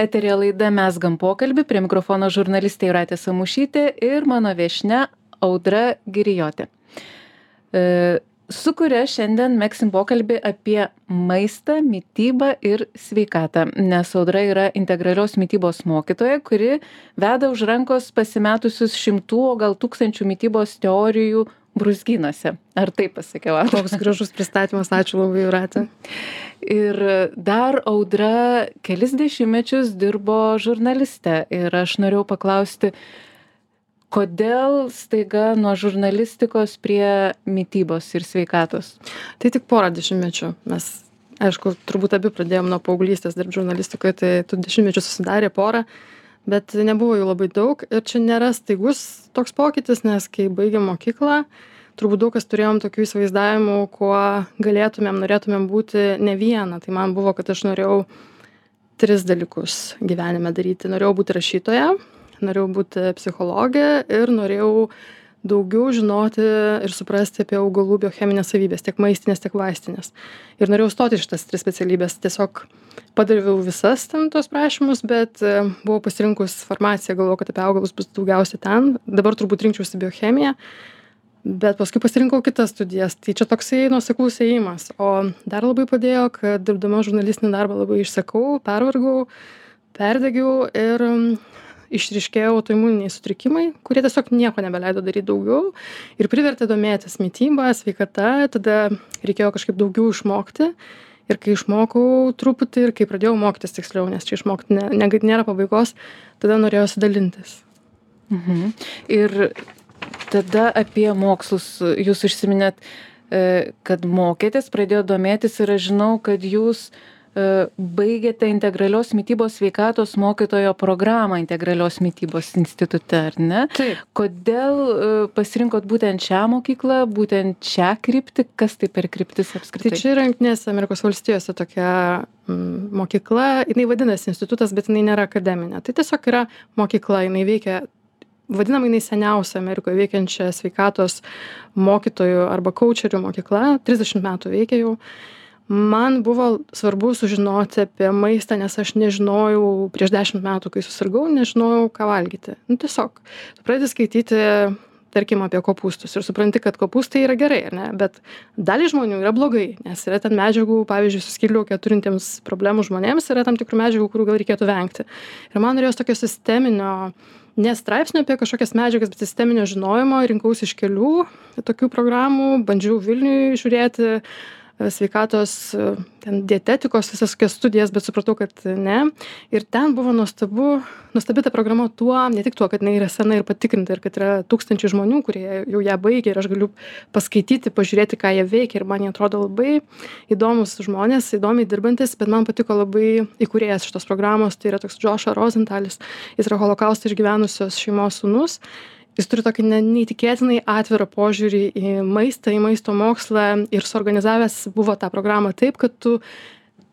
Eterė laida Mesgam pokalbį, prie mikrofono žurnalistė Juratė Samušytė ir mano viešne Audra Girijotė. E, su kuria šiandien mėgsim pokalbį apie maistą, mytybą ir sveikatą, nes Audra yra integralios mytybos mokytoja, kuri veda už rankos pasimetusius šimtų, o gal tūkstančių mytybos teorijų brūzgynuose. Ar taip pasakiau? Ar? Koks gražus pristatymas, ačiū labai, Juratė. Ir dar audra kelis dešimtmečius dirbo žurnaliste ir aš norėjau paklausti, kodėl staiga nuo žurnalistikos prie mytybos ir sveikatos? Tai tik porą dešimtmečių. Mes, aišku, turbūt abi pradėjom nuo paauglystės dirbti žurnalistikoje, tai tų dešimtmečių susidarė porą, bet nebuvo jų labai daug ir čia nėra staigus toks pokytis, nes kai baigėm mokyklą, turbūt daug kas turėjom tokių įsivaizdavimų, kuo galėtumėm, norėtumėm būti ne vieną. Tai man buvo, kad aš norėjau tris dalykus gyvenime daryti. Norėjau būti rašytoja, norėjau būti psichologė ir norėjau daugiau žinoti ir suprasti apie augalų biocheminės savybės, tiek maistinės, tiek vaistinės. Ir norėjau stoti šitas tris specialybės. Tiesiog padaviau visas ten tos prašymus, bet e, buvau pasirinkus farmaciją, galvojau, kad apie augalus bus daugiausia ten. Dabar turbūt rinkčiausi biochemiją, bet paskui pasirinkau kitas studijas. Tai čia toksai nuoseklus ėjimas. O dar labai padėjo, kad dirbdama žurnalistinį darbą labai išsekau, pervargau, perdegiau ir išryškėjo autoimuniniai sutrikimai kurie tiesiog nieko nebeleido daryt daugiau ir privertė domėtis mityba sveikata tada reikėjo kažkaip daugiau išmokti ir kai išmokau truputį ir kai pradėjau mokytis tiksliau nes čia išmokt ne ne nėra pabaigos tada norėjosi dalintis mhm. ir tada apie mokslus jūs užsiminėt e, kad mokėtės pradėjot domėtis ir aš žinau kad jūs baigėte integralios mitybos sveikatos mokytojo programą integralios mitybos institute, ar ne? Taip. Kodėl e, pasirinkot būtent šią mokyklą, būtent šią kryptį, kas tai per kryptis apskritai? Tai čia yra Junktinės Amerikos valstijose tokia mokykla, jinai vadinasi institutas, bet jinai nėra akademinė. Tai tiesiog yra mokykla, jinai veikia vadinama jinai seniausia Amerikoje veikiančia sveikatos mokytojų arba coacherių mokykla, 30 metų veikia jau man buvo svarbu sužinoti apie maistą nes aš nežinojau prieš dešimt metų kai susirgau nežinojau ką valgyti. Nu tiesiog tu pradedi skaityti tarkim apie kopūstus ir supranti kad kopūstai yra gerai ar ne? Bet daliai žmonių yra blogai nes yra ten medžiagų pavyzdžiui su skydliauke turintiems problemų žmonėms yra tam tikrų medžiagų kurių gal reikėtų vengti. Ir man norėjos tokio sisteminio ne straipsnio apie kažkokias medžiagas bet sisteminio žinojimo rinkausi iš kelių tokių programų bandžiau vilniuj žiūrėti sveikatos ten dietetikos visas tokias studijas bet supratau kad ne. Ir ten buvo nuostabu nuostabi ta programa tuo ne tik tuo kad jinai yra sena ir patikrinta ir kad yra tūkstančiai žmonių kurie jau ją baigė ir aš galiu paskaityti pažiūrėti ką jie veikia ir man jie atrodo labai įdomūs žmonės įdomiai dirbantys bet man patiko labai įkūrėjas šitos programos tai yra toks džoša rozentalis jis yra holokaustą išgyvenusios šeimos sūnus jis turi tokį ne neįtikėtinai atvirą požiūrį į maistą į maisto mokslą ir suorganizavęs buvo tą programą taip kad tu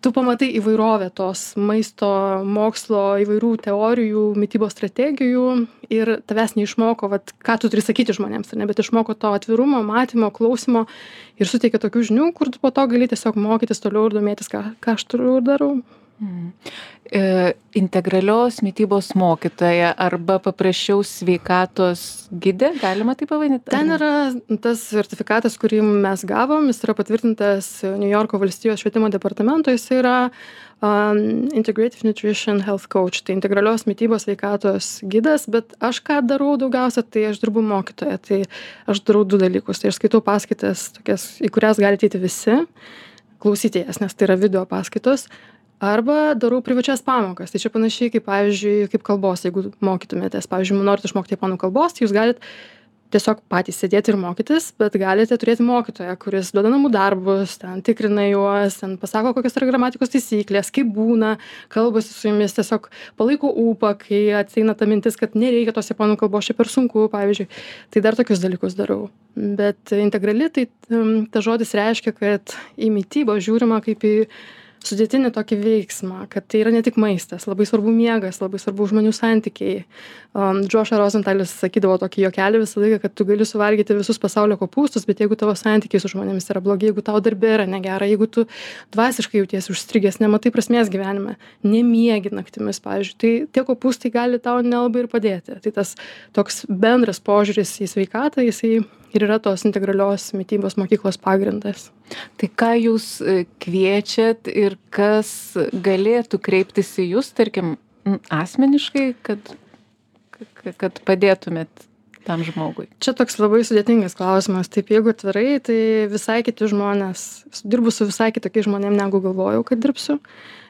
tu pamatai įvairovę tos maisto mokslo įvairių teorijų mitybos strategijų ir tavęs neišmoko vat ką tu turi sakyti žmonėms ne bet išmoko to atvirumo matymo klausymo ir suteikia tokių žinių kur tu po to gali tiesiog mokytis toliau ir domėtis ką ką aš toliau ir darau E, integralios mytybos mokytoja arba paprasčiau sveikatos gidė, galima tai pavadinti? Ten yra tas sertifikatas, kurį mes gavom, jis yra patvirtintas New Yorko valstijos švietimo departamento, jis yra um, Integrative Nutrition Health Coach, tai integralios mytybos sveikatos gidas, bet aš ką darau daugiausia, tai aš dirbu mokytoja, tai aš darau du dalykus, tai aš skaitau paskaitas, tokias, į kurias galite įti visi klausyti jas, nes tai yra video paskaitos arba darau privačias pamokas. Tai čia panašiai kaip pavyzdžiui kaip kalbos jeigu mokytumėtės. Pavyzdžiui norit išmokt japonų kalbos tai jūs galit tiesiog patys sėdėti ir mokytis bet galite turėti mokytoją kuris duoda namų darbus ten tikrina juos ten pasako kokios yra gramatikos taisyklės kaip būna kalbasi su jumis tiesiog palaiko ūpą kai ateina ta mintis kad nereikia tos japonų kalbos čia per sunku pavyzdžiui. Tai dar tokius dalykus darau. Bet integrali tai tas žodis reiškia kad į mitybą žiūrima kaip į sudėtinį tokį veiksmą kad tai yra ne tik maistas labai svarbu miegas labai svarbu žmonių santykiai. Um, džoša rozentalis sakydavo tokį juokelį visą laiką kad tu gali suvalgyti visus pasaulio kopūstus bet jeigu tavo santykiai su žmonėmis yra blogi jeigu tau darbe yra negera jeigu tu dvasiškai jautiesi užstrigęs nematai prasmės gyvenime nemiegi naktimis pavyzdžiui tai tie kopūstai gali tau nelabai ir padėti. Tai tas toks bendras požiūris į sveikatą jisai ir yra tos integralios mitybos mokyklos pagrindas. Tai ką jūs e, kviečiat ir kas galėtų kreiptis į jūs, tarkim, asmeniškai, kad, kad padėtumėt tam žmogui? Čia toks labai sudėtingas klausimas. Taip, jeigu atvirai, tai visai kiti žmonės, dirbu su visai kitokiais žmonėmis, negu galvojau, kad dirbsiu.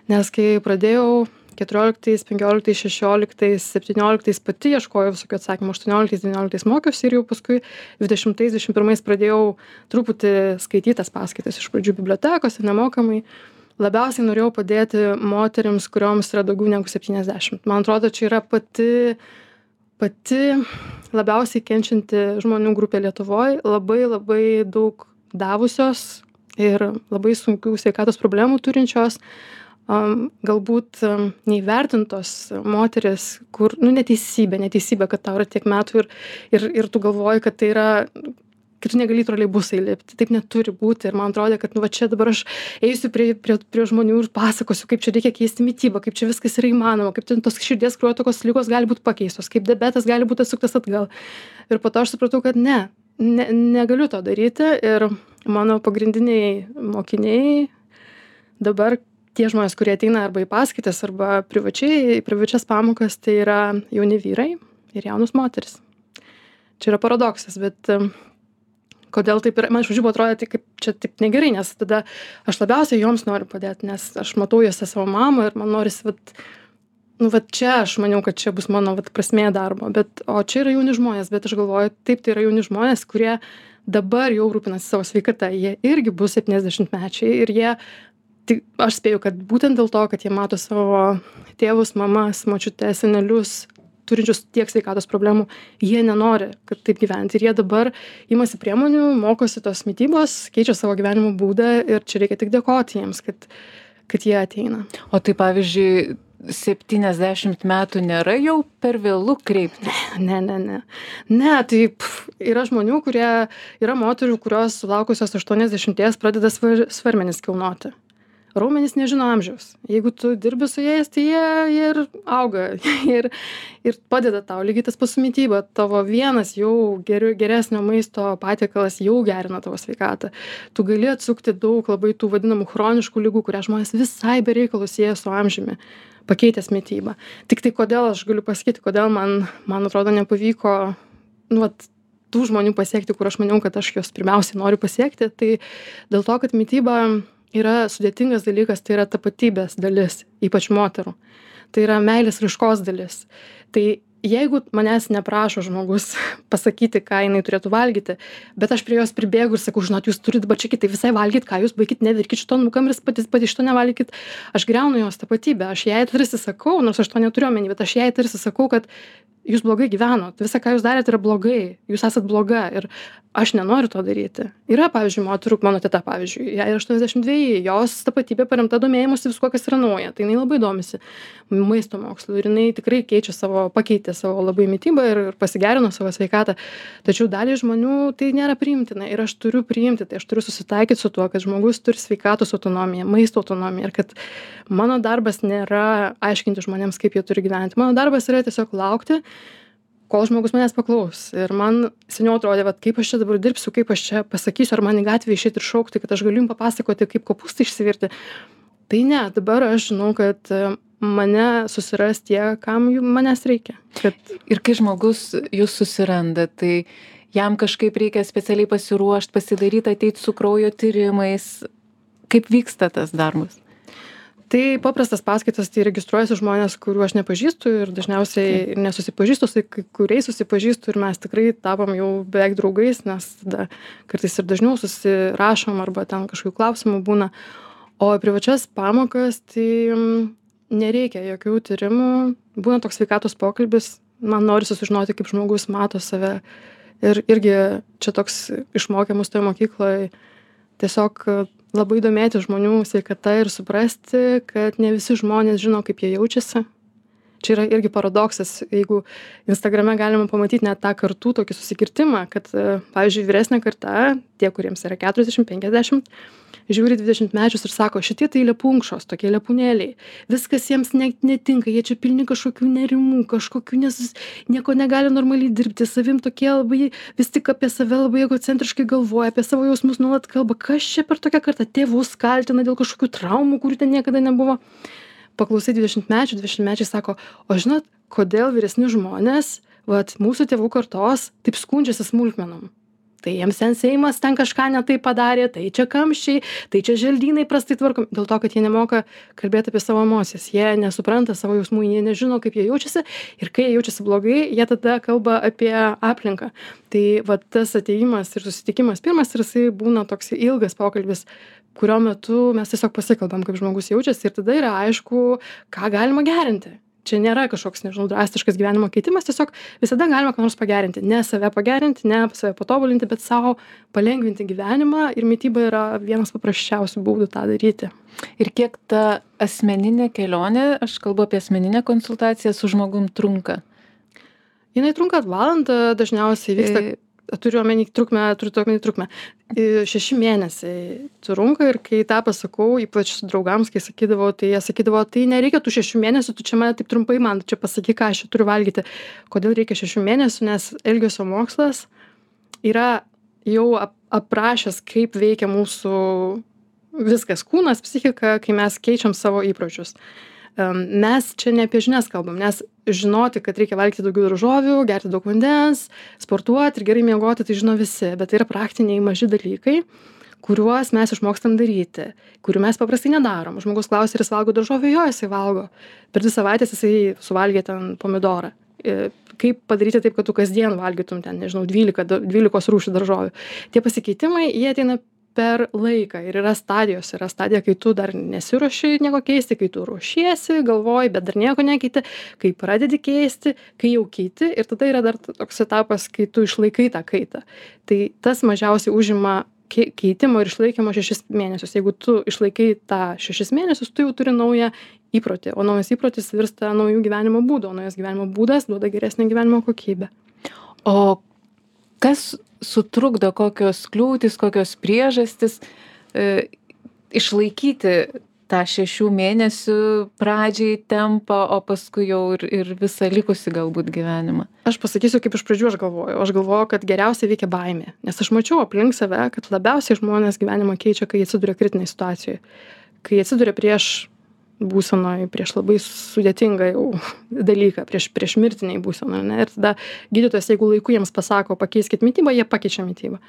Nes kai pradėjau keturioliktais penkioliktais šešioliktais septynioliktais pati ieškojau visokių atsakymų aštuonioliktais devynioliktais mokiausi ir jau paskui dvidešimtais dvidešim pirmais pradėjau truputį skaityt tas paskaitas iš pradžių bibliotekose nemokamai. Labiausiai norėjau padėti moterims kurioms yra daugiau negu septyniasdešimt. Man atrodo čia yra pati pati labiausiai kenčianti žmonių grupė lietuvoj. Labai labai daug davusios ir labai sunkių sveikatos problemų turinčios am, galbūt neįvertintos moteris, kur, nu, neteisybė, neteisybė, kad tau yra tiek metų ir, ir, ir tu galvoji, kad tai yra kai tu negali troleibusą įlipti. Taip neturi būti. Ir man atrodo, kad nu, va čia dabar aš eisiu prie, prie, prie žmonių ir pasakosiu, kaip čia reikia keisti mytybą, kaip čia viskas yra įmanoma, kaip tos širdies kruotokos lygos gali būti pakeistos, kaip diabetas gali būti atsuktas atgal. Ir po to aš supratau, kad ne, ne negaliu to daryti. Ir mano pagrindiniai mokiniai dabar tie žmonės kurie ateina arba į paskaitas arba privačiai į privačias pamokas tai yra jauni vyrai ir jaunos moterys. Čia yra paradoksas bet kodėl taip yra man iš pradžių buvo atrodė tai kaip čia taip negerai nes tada aš labiausiai joms noriu padėt nes aš matau jose savo mamą ir man norisi vat nu vat čia aš maniau kad čia bus mano vat prasmė darbo. Bet o čia yra jauni žmonės bet aš galvoju taip tai yra jauni žmonės kurie dabar jau rūpinasi savo sveikata. Jie irgi bus septyniasdešimtmečiai ir jie tai aš spėju kad būtent dėl to kad jie mato savo tėvus mamas močiutes senelius turinčius tiek sveikatos problemų jie nenori kad taip gyventi. Ir jie dabar imasi priemonių mokosi tos mitybos keičia savo gyvenimo būdą ir čia reikia tik dėkoti jiems kad kad jie ateina. O tai pavyzdžiui septyniasdešimt metų nėra jau per vėlu kreiptis ne ne ne. Ne tai pf, yra žmonių kurie yra moterų kurios sulaukusios aštuoniasdešimties pradeda svar, svarmenis kilnoti raumenys nežino amžiaus. Jeigu tu dirbi su jais tai jie jie ir auga ir ir padeda tau. Lygiai tas pats su mityba. Tavo vienas jau geriu geresnio maisto patiekalas jau gerina tavo sveikatą. Tu gali atsukti daug labai tų vadinamų chroniškų ligų kurias žmonės visai be reikalo sieja su amžiumi pakeitęs mitybą. Tiktai kodėl aš galiu pasakyti kodėl man man atrodo nepavyko nu vat tų žmonių pasiekti kur aš maniau kad aš juos pirmiausiai noriu pasiekti tai dėl to kad mityba yra sudėtingas dalykas tai yra tapatybės dalis ypač moterų. Tai yra meilės raiškos dalis. Tai jeigu manęs neprašo žmogus pasakyti ką jinai turėtų valgyti bet aš prie jos pribėgu ir sakau žinot jūs turit dabar čia kitaip visai valgyt ką jūs baikit nevirkit šito nukam ir pati pati šito nevalgykit. Aš griaunu jos tapatybę aš jai tarsi sakau nors aš to neturiu omeny bet aš jai tarsi sakau kad jūs blogai gyvenot visa ką jūs darėt yra blogai jūs esat bloga ir aš nenoriu to daryti. Yra pavyzdžiui moterų mano teta pavyzdžiui jai aštuoniasdešim dveji jos tapatybė paremta domėjimusi viskuo kas yra nauja tai jinai labai domisi maisto mokslu ir jinai tikrai keičia savo pakeitė savo labai mitybą ir ir pasigerino savo sveikatą. Tačiau daliai žmonių tai nėra priimtina ir aš turiu priimti tai aš turiu susitaikyt su tuo kad žmogus turi sveikatos autonomiją maisto autonomiją ir kad mano darbas nėra aiškinti žmonėms kaip jie turi gyventi. Mano darbas yra tiesiog laukti kol žmogus manęs paklaus. Ir man seniau atrodė vat kaip aš čia dabar dirbsiu kaip aš čia pasakysiu ar man į gatvę išeit ir šaukti kad aš galiu jum papasakoti kaip kopūstai išsivirti. Tai ne dabar aš žinau kad mane susiras tie kam manęs reikia. Kad ir kai žmogus jus susiranda tai jam kažkaip reikia specialiai pasiruošt pasidaryt ateit su kraujo tyrimais. Kaip vyksta tas darbas? Tai paprastas paskaitas tai registruojasi žmonės kurių aš nepažįstu ir dažniausiai nesusipažįstu su kai kuriais susipažįstu ir mes tikrai tapom jau beveik draugais nes tada kartais ir dažniau susirašom arba ten kažkokių klausimų būna. O privačias pamokas tai mm, nereikia jokių tyrimų. Būna toks sveikatos pokalbis man norisi sužinoti kaip žmogus mato save. Ir irgi čia toks išmokė mus toj mokykloj tiesiog labai domėtis žmonių sveikata ir suprasti kad ne visi žmonės žino kaip jie jaučiasi čia yra irgi paradoksas jeigu instagrame galima pamatyt net tą kartų tokį susikirtimą kad pavyzdžiui vyresnė karta tie kuriems yra keturiasdešim penkiasdešimt žiūri dvidešimtmečius ir sako šitie tai lepunkšos tokie lepūnėliai. Viskas jiems ne netinka jie čia pilni kažkokių nerimų kažkokių nesus nieko negali normaliai dirbti savim tokie labai vis tik apie save labai egocentriškai galvoja apie savo jausmus nuolat kalba. Kas čia per tokia karta? Tėvus kaltina dėl kažkokių traumų kurių ten niekada nebuvo paklausai dvidešimtmečių dvidešimtmečiai sako o žinot kodėl vyresni žmonės vat mūsų tėvų kartos taip skundžiasi smulkmenom tai jiems ten seimas ten kažką ne taip padarė tai čia kamščiai tai čia želdynai prastai tvarkomi dėl to kad jie nemoka kalbėt apie savo emocijas. Jie nesupranta savo jausmų jie nežino kaip jie jaučiasi ir kai jie jaučiasi blogai jie tada kalba apie aplinką. Tai vat tas atėjimas ir susitikimas pirmas ir jisai būna toks ilgas pokalbis kurio metu mes tiesiog pasikalbam kaip žmogus jaučiasi ir tada yra aišku ką galima gerinti čia nėra kažkoks nežinau drastiškas gyvenimo keitimas tiesiog visada galima ką nors pagerinti. Ne save pagerinti ne save patobulinti bet sau palengvinti gyvenimą ir mityba yra vienas paprasčiausių būdų tą daryti. Ir kiek ta asmeninė kelionė aš kalbu apie asmeninę konsultaciją su žmogum trunka? Jinai trunka valandą dažniausiai vyksta turiu omeny trukmę turit omeny trukmę. Šeši mėnesiai trunka ir kai tą pasakau ypač draugams kai sakydavau tai jie sakydavo tai nereikia tų šešių mėnesių tu čia mane taip trumpai man čia pasakyk ką aš čia turiu valgyti. Kodėl reikia šešių mėnesių? Nes elgesio mokslas yra jau ap aprašęs kaip veikia mūsų viskas. Kūnas psichika kai mes keičiam savo įpročius. Mes čia ne apie žinias kalbam nes žinoti kad reikia valgyti daugiau daržovių gerti daug vandens sportuoti ir gerai miegoti tai žino visi. Bet tai yra praktiniai maži dalykai kuriuos mes išmokstam daryti kurių mes paprastai nedarom. Žmogus klausia ar jis valgo daržovių? Jo jisai valgo. Per dvi savaites jisai suvalgė ten pomidorą. E, kaip padaryti taip kad tu kasdien valgytum ten nežinau dvylika dvylikos rūšių daržovių? Tie pasikeitimai jie ateina per laiką. Ir yra stadijos yra stadija kai tu dar nesiruoši nieko keisti kai tu ruošiesi galvoji bet dar nieko nekeiti kai pradedi keisti kai jau keiti ir tada yra dar toks etapas kai tu išlaikai tą kaitą. Tai tas mažiausiai užima kei keitimo ir išlaikymo šešis mėnesius. Jeigu tu išlaikai tą šešis mėnesius tu jau turi naują įprotį o naujas įprotis virsta nauju gyvenimo būdu o naujas gyvenimo būdas duoda geresnę gyvenimo kokybę. O kas sutrukdo kokios kliūtys kokios priežastys e, išlaikyti tą šešių mėnesių pradžiai tempą o paskui jau ir ir visą likusį galbūt gyvenimą. Aš pasakysiu kaip iš pradžių aš galvojau aš galvojau kad geriausiai veikia baimė nes aš mačiau aplink save kad labiausiai žmonės gyvenimą keičia kai atsiduria kritinėj situacijoj. Kai atsiduria prieš būsenoj prieš labai sudėtingą jau dalyką prieš prieš mirtinėj būsenoj ane ir tada gydytojas jeigu laiku jiems pasako pakeiskit mitybą jie pakeičia mitybą.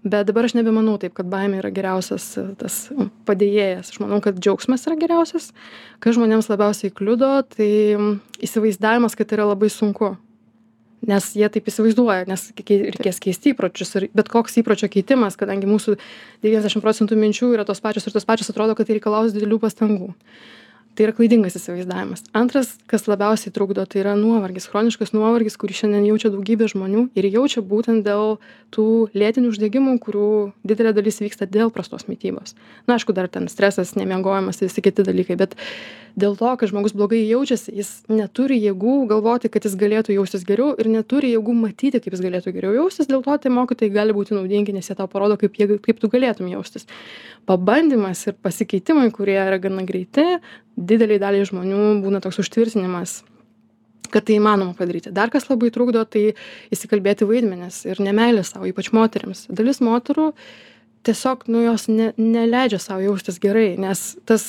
Bet dabar aš nebemanau taip kad baimė yra geriausias tas padėjėjas. Aš manau kad džiaugsmas yra geriausias. Kas žmonėms labiausiai kliudo tai įsivaizdavimas kad yra labai sunku. Nes jie taip įsivaizduoja nes reikės keisti įpročius ir bet koks įpročio keitimas kadangi mūsų devyniasdešim procentų minčių yra tos pačios ir tos pačios atrodo kad tai reikalaus didelių pastangų tai yra klaidingas įsivaizdavimas. Antras kas labiausiai trukdo tai yra nuovargis chroniškas nuovargis kurį šiandien jaučia daugybė žmonių ir jaučia būtent dėl tų lėtinių uždegimų kurių didelė dalis vyksta dėl prastos mitybos. Na aišku dar ten stresas nemiegojimas visi kiti dalykai bet dėl to kad žmogus blogai jaučiasi jis neturi jėgų galvoti kad jis galėtų jaustis geriau ir neturi jėgų matyti kaip jis galėtų geriau jaustis. Dėl to tie mokytojai gali būti naudingi nes jie tau parodo kaip jie kaip tu galėtum jaustis pabandymas ir pasikeitimai kurie yra gana greiti didelei daliai žmonių būna toks užtvirtinimas kad tai įmanoma padaryti. Dar kas labai trukdo tai įsikalbėti vaidmenis ir nemeilė sau ypač moterims. Dalis moterų tiesiog nu jos ne neleidžia sau jaustis gerai nes tas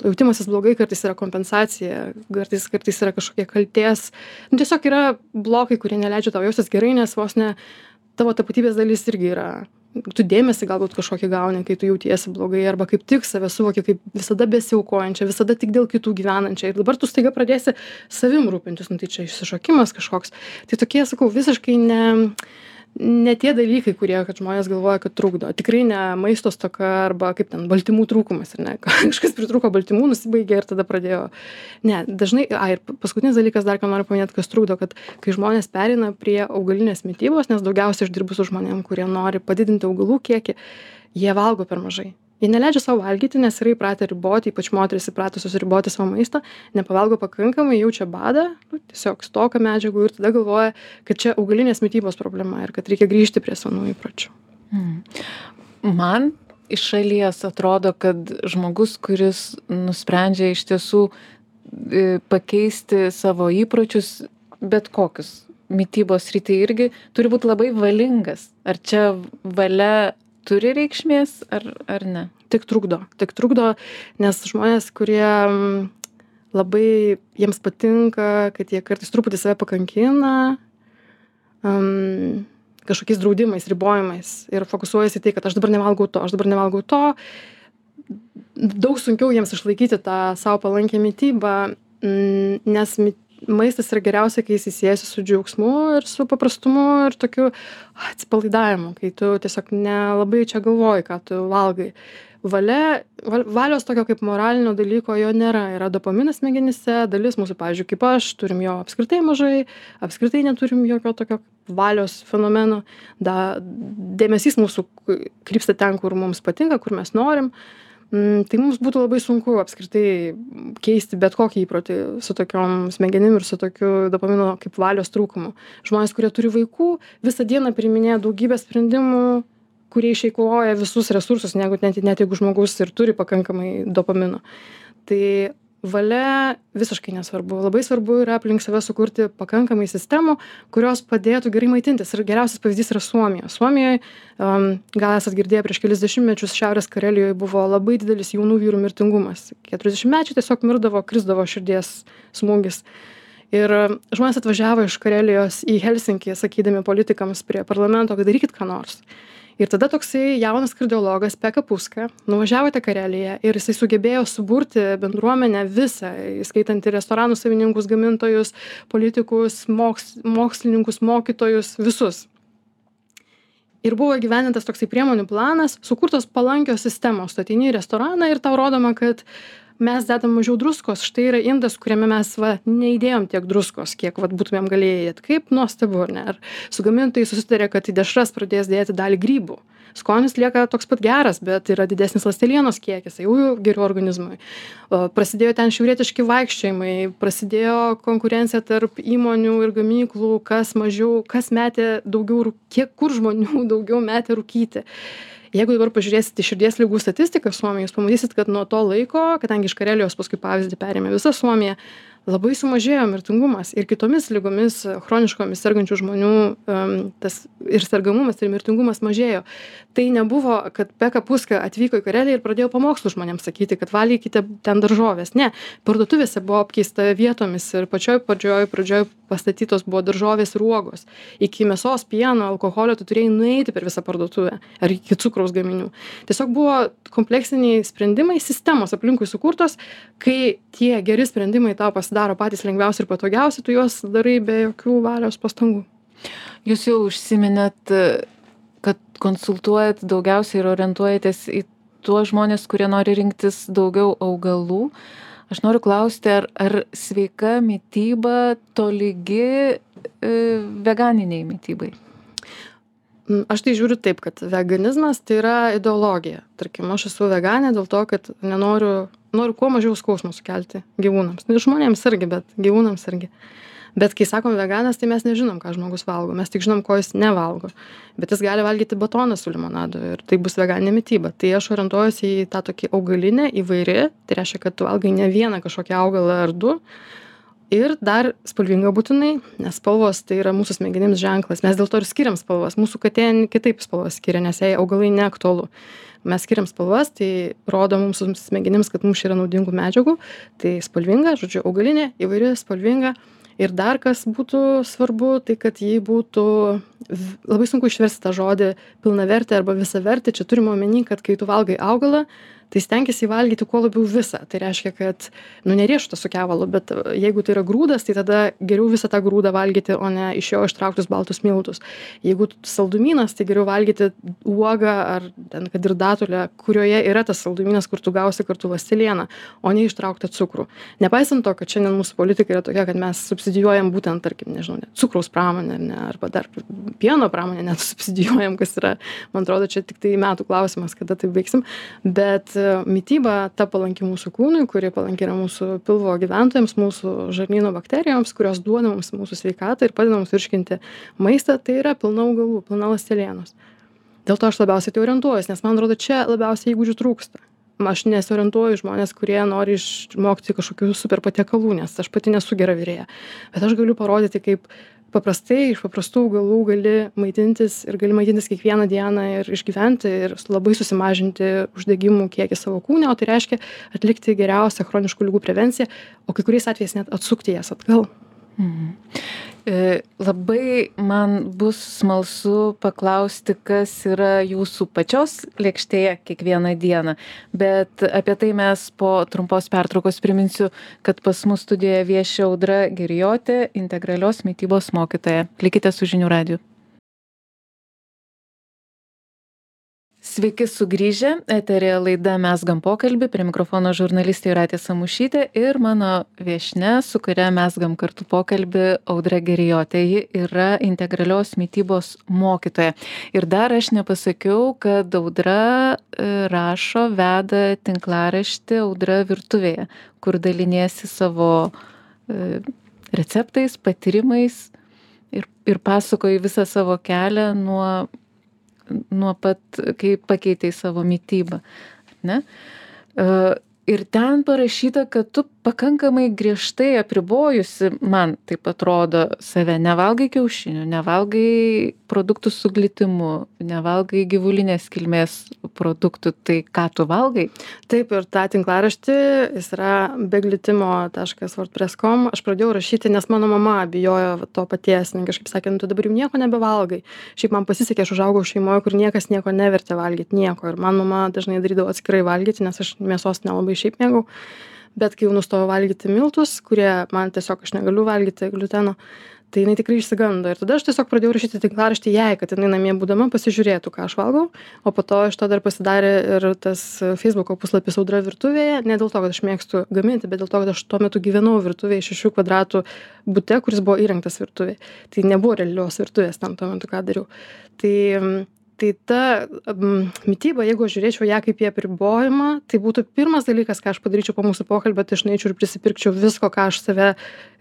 jautimasis blogai kartais yra kompensacija kartais kartais yra kažkokie kaltės. Nu tiesiog yra blokai kurie neleidžia tau jaustis gerai nes vos ne tavo tapatybės dalis irgi yra tu dėmesį galbūt kažkokį gauni kai tu jautiesi blogai arba kaip tik save suvoki kaip visada besiaukojančią visada tik dėl kitų gyvenančią. Ir dabar tu staiga pradėsi savim rūpintis nu tai čia išsišokimas kažkoks. Tai tokie sakau visiškai ne ne tie dalykai kurie kad žmonės galvoja kad trukdo. Tikrai ne maisto stoka arba kaip ten baltymų trūkumas ar ne? Kažkas pritrūko baltymų nusibaigė ir tada pradėjo. Ne dažnai ai ir paskutinis dalykas dar ką noriu paminėt kas trukdo kad kai žmonės pereina prie augalinės mitybos nes daugiausiai aš dirbu su žmonėm kurie nori padidinti augalų kiekį jie valgo per mažai jie neleidžia sau valgyti nes yra įpratę riboti ypač moterys įpratusios riboti savo maistą nepavalgo pakankamai jaučia badą nu tiesiog stoką medžiagų ir tada galvoja kad čia augalinės mitybos problema ir kad reikia grįžti prie senų įpročių mm. man iš šalies atrodo kad žmogus kuris nusprendžia iš tiesų e, pakeisti savo įpročius bet kokius mitybos srity irgi turi būt labai valingas ar čia valia turi reikšmės ar ar ne? Tik trukdo tik trukdo nes žmonės kurie mm, labai jiems patinka kad jie kartais truputį save pakankina um, kažkokiais draudimais ribojimais ir fokusuojasi į tai kad aš dabar nevalgau to aš dabar nevalgau to. Daug sunkiau jiems išlaikyti tą sau palankią mitybą mm, nes mit maistas yra geriausia kai jisai siejasi su džiaugsmu ir su paprastumu ir tokiu atsipalaidavimu kai tu tiesiog nelabai čia galvoji ką tu valgai. Valia val valios tokio kaip moralinio dalyko jo nėra. Yra dopaminas smegenyse dalis mūsų pavyzdžiui kaip aš turim jo apskritai mažai apskritai neturim jokio tokio valios fenomeno. Da dėmesys mūsų krypsta ten kur mums patinka kur mes norim. Mm, tai mums būtų labai sunku apskritai keisti bet kokį įprotį su tokiom smegenim ir su tokiu dopamino kaip valios trūkumu. Žmonės, kurie turi vaikų, visą dieną priminėja daugybę sprendimų, kurie išeikvoja visus resursus, negu net, net jeigu žmogus ir turi pakankamai dopamino. Tai valia visiškai nesvarbu. Labai svarbu yra aplink save sukurti pakankamai sistemų kurios padėtų gerai maitintis. Ir geriausias pavyzdys yra suomija. Suomijoj am gal esat girdėję prieš kelis dešimtmečius šiaurės karelijoj buvo labai didelis jaunų vyrų mirtingumas. Keturiasdešimtmečiai tiesiog mirdavo krisdavo širdies smūgis. Ir žmonės atvažiavo iš karelijos į helsinkį sakydami politikams prie parlamento kad darykit ką nors ir tada toksai jaunas kardiologas peka puska nuvažiavo į tą kareliją ir jisai sugebėjo suburti bendruomenę visą įskaitant ir restoranų savininkus gamintojus politikus moks mokslininkus mokytojus visus. Ir buvo įgyvendintas toksai priemonių planas sukurtos palankios sistemos. Tu ateini į restoraną ir tau rodoma kad mes dedam mažiau druskos. Štai yra indas kuriame mes va neįdėjom tiek druskos kiek vat būtumėm galėję įdėt kaip nuostabu ar ne? Ar su gamintojais susitarė kad į dešras pradės dėti dalį grybų. Skonis lieka toks pat geras bet yra didesnis ląstelienos kiekis tai jau geriau organizmui. O prasidėjo ten šiaurietiški vaikščiojimai prasidėjo konkurencija tarp įmonių ir gamyklų kas mažiau kas metė daugiau kiek kur žmonių daugiau metė rūkyti jeigu dabar pažiūrėsit į širdies ligų statistiką suomijoj jūs pamatysit kad nuo to laiko kadangi iš karelijos paskui pavyzdį perėmė visa suomija labai sumažėjo mirtingumas ir kitomis ligomis chroniškomis sergančių žmonių em, tas ir sergamumas ir mirtingumas mažėjo. Tai nebuvo, kad Peka Puska atvyko į Kareliją ir pradėjo pamokslų žmonėms sakyti, kad valgykite ten daržovės. Ne, parduotuvėse buvo apkeista vietomis ir pačioj pradžioj, pradžioj pastatytos buvo daržovės ir uogos. Iki mėsos, pieno, alkoholio tu turėjai nueiti per visą parduotuvę ar iki cukraus gaminių. Tiesiog buvo kompleksiniai sprendimai, sistemos aplinkui sukurtos, kai tie geri sprendimai tau pasidaro pasidaro patys lengviausi ir patogiausi, tu juos darai be jokių valios pastangų. Jūs jau užsiminėt, kad konsultuojat daugiausiai ir orientuojatės į tuos žmonės, kurie nori rinktis daugiau augalų. Aš noriu klausti, ar, ar sveika mytyba tolygi e, veganiniai mytybai? Mm, aš tai žiūriu taip, kad veganizmas tai yra ideologija. Tarkim, aš esu veganė dėl to, kad nenoriu noriu kuo mažiau skausmo sukelti gyvūnams. Nu ir žmonėms irgi bet gyvūnams irgi. Bet kai sakom veganas tai mes nežinom ką žmogus valgo. Mes tik žinom ko jis nevalgo. Bet jis gali valgyti batoną su limonadu ir tai bus veganinė mityba. Tai aš orientuojuosi į tą tokį augalinę įvairi tai reiškia kad tu valgai ne vieną kažkokį augalą ar du ir dar spalvinga būtinai nes spalvos tai yra mūsų smegenims ženklas. Mes dėl to ir skiriam spalvas. Mūsų katė kitaip spalvas skiria nes jai augalai neaktualu. Mes skiriam spalvas tai rodo mums smegenims kad mums čia yra naudingų medžiagų. Tai spalvinga žodžiu augalinė įvairi spalvinga. Ir dar kas būtų svarbu tai kad ji būtų labai sunku išversti tą žodį pilnavertė arba visavertė. Čia turima omeny kad kai tu valgai augalą tai stenkis jį valgyti kuo labiau visą. Tai reiškia kad nu ne riešutą su kevalu bet jeigu tai yra grūdas tai tada geriau visą tą grūdą valgyti o ne iš jo ištrauktus baltus miltus. Jeigu saldumynas tai geriau valgyti uogą ar ten kad ir datulę kurioje yra tas saldumynas kur tu gausi kartu ląstelieną o ne ištrauktą cukrų. Nepaisant to kad šiandien mūsų politika yra tokia kad mes subsidijuojam būtent tarkim nežinau net cukraus pramonę ar ne arba dar pieno pramonę net subsidijuojam kas yra man atrodo čia tiktai metų klausimas kada tai baigsim bet mityba ta palanki mūsų kūnui kuri palanki yra mūsų pilvo gyventojams mūsų žarnyno bakterijoms kurios duoda mums mūsų sveikatą ir padeda mums virškinti maistą tai yra pilna augalų pilna ląstelienos. Dėl to aš labiausiai tai orientuojuos nes man atrodo čia labiausiai įgūdžių trūksta. Aš nesiorientuoju į žmones kurie nori išmokti kažkokių super patiekalų nes aš pati nesu gera virėja. Bet aš galiu parodyti kaip paprastai iš paprastų augalų gali maitintis ir gali maitintis kiekvieną dieną ir išgyventi ir labai susimažinti uždegimų kiekį savo kūne o tai reiškia atlikti geriausią chroniškų ligų prevenciją o kai kuriais atvejais net atsukti jas atgal Mhm. E, labai man bus smalsu paklausti, kas yra jūsų pačios lėkštėje kiekvieną dieną, bet apie tai mes po trumpos pertraukos priminsiu, kad pas mus studijoje viešia audra Gerijotė, integralios mytybos mokytoja. Likite su žinių radiju. Sveiki sugrįžę, eterė laida Mesgam pokalbį, prie mikrofono žurnalistė Juratė Samušytė ir mano viešne, su kuria Mesgam kartu pokalbį Audra Gerijotė. Ji yra integralios mytybos mokytoja. Ir dar aš nepasakiau, kad Audra e, rašo, veda tinklaraštį Audra virtuvėje, kur daliniesi savo e, receptais, patyrimais ir, ir pasakoji visą savo kelią nuo nuo pat, kai pakeitei savo mytybą. Ne? E, ir ten parašyta, kad tu pakankamai griežtai apribojusi man taip atrodo save. Nevalgai kiaušinių nevalgai produktų su glitimu nevalgai gyvulinės kilmės produktų. Tai ką tu valgai? Taip ir tą tinklaraštį jis yra be glitimo taškas wordpress kom aš pradėjau rašyti nes mano mama bijojo to paties jinai kažkaip sakė nu tu dabar jau nieko nebevalgai. Šiaip man pasisekė aš užaugau šeimoj kur niekas nieko nevertė valgyt nieko. Ir man mama dažnai darydavo atskirai valgyti nes aš mėsos nelabai šiaip mėgau bet kai jau nustojau valgyti miltus kurie man tiesiog aš negaliu valgyti gliuteno tai jinai tikrai išsigando. Ir tada aš tiesiog pradėjau rašyti tinklaraštį jai kad jinai namie būdama pasižiūrėtų ką aš valgau. O po to iš to dar pasidarė ir tas feisbuko puslapis audra virtuvėje. Ne dėl to kad aš mėgstu gaminti bet dėl to kad aš tuo metu gyvenau virtuvėj šešių kvadratų bute kuris buvo įrengtas virtuvei tai nebuvo realios virtuvės ten tuo metu ką dariau. Tai tai ta mityba jeigu aš žiūrėčiau ją kaip į apribojimą tai būtų pirmas dalykas ką aš padaryčiau po mūsų pokalbio tai aš nueičiau ir prisipirkčiau visko ką aš save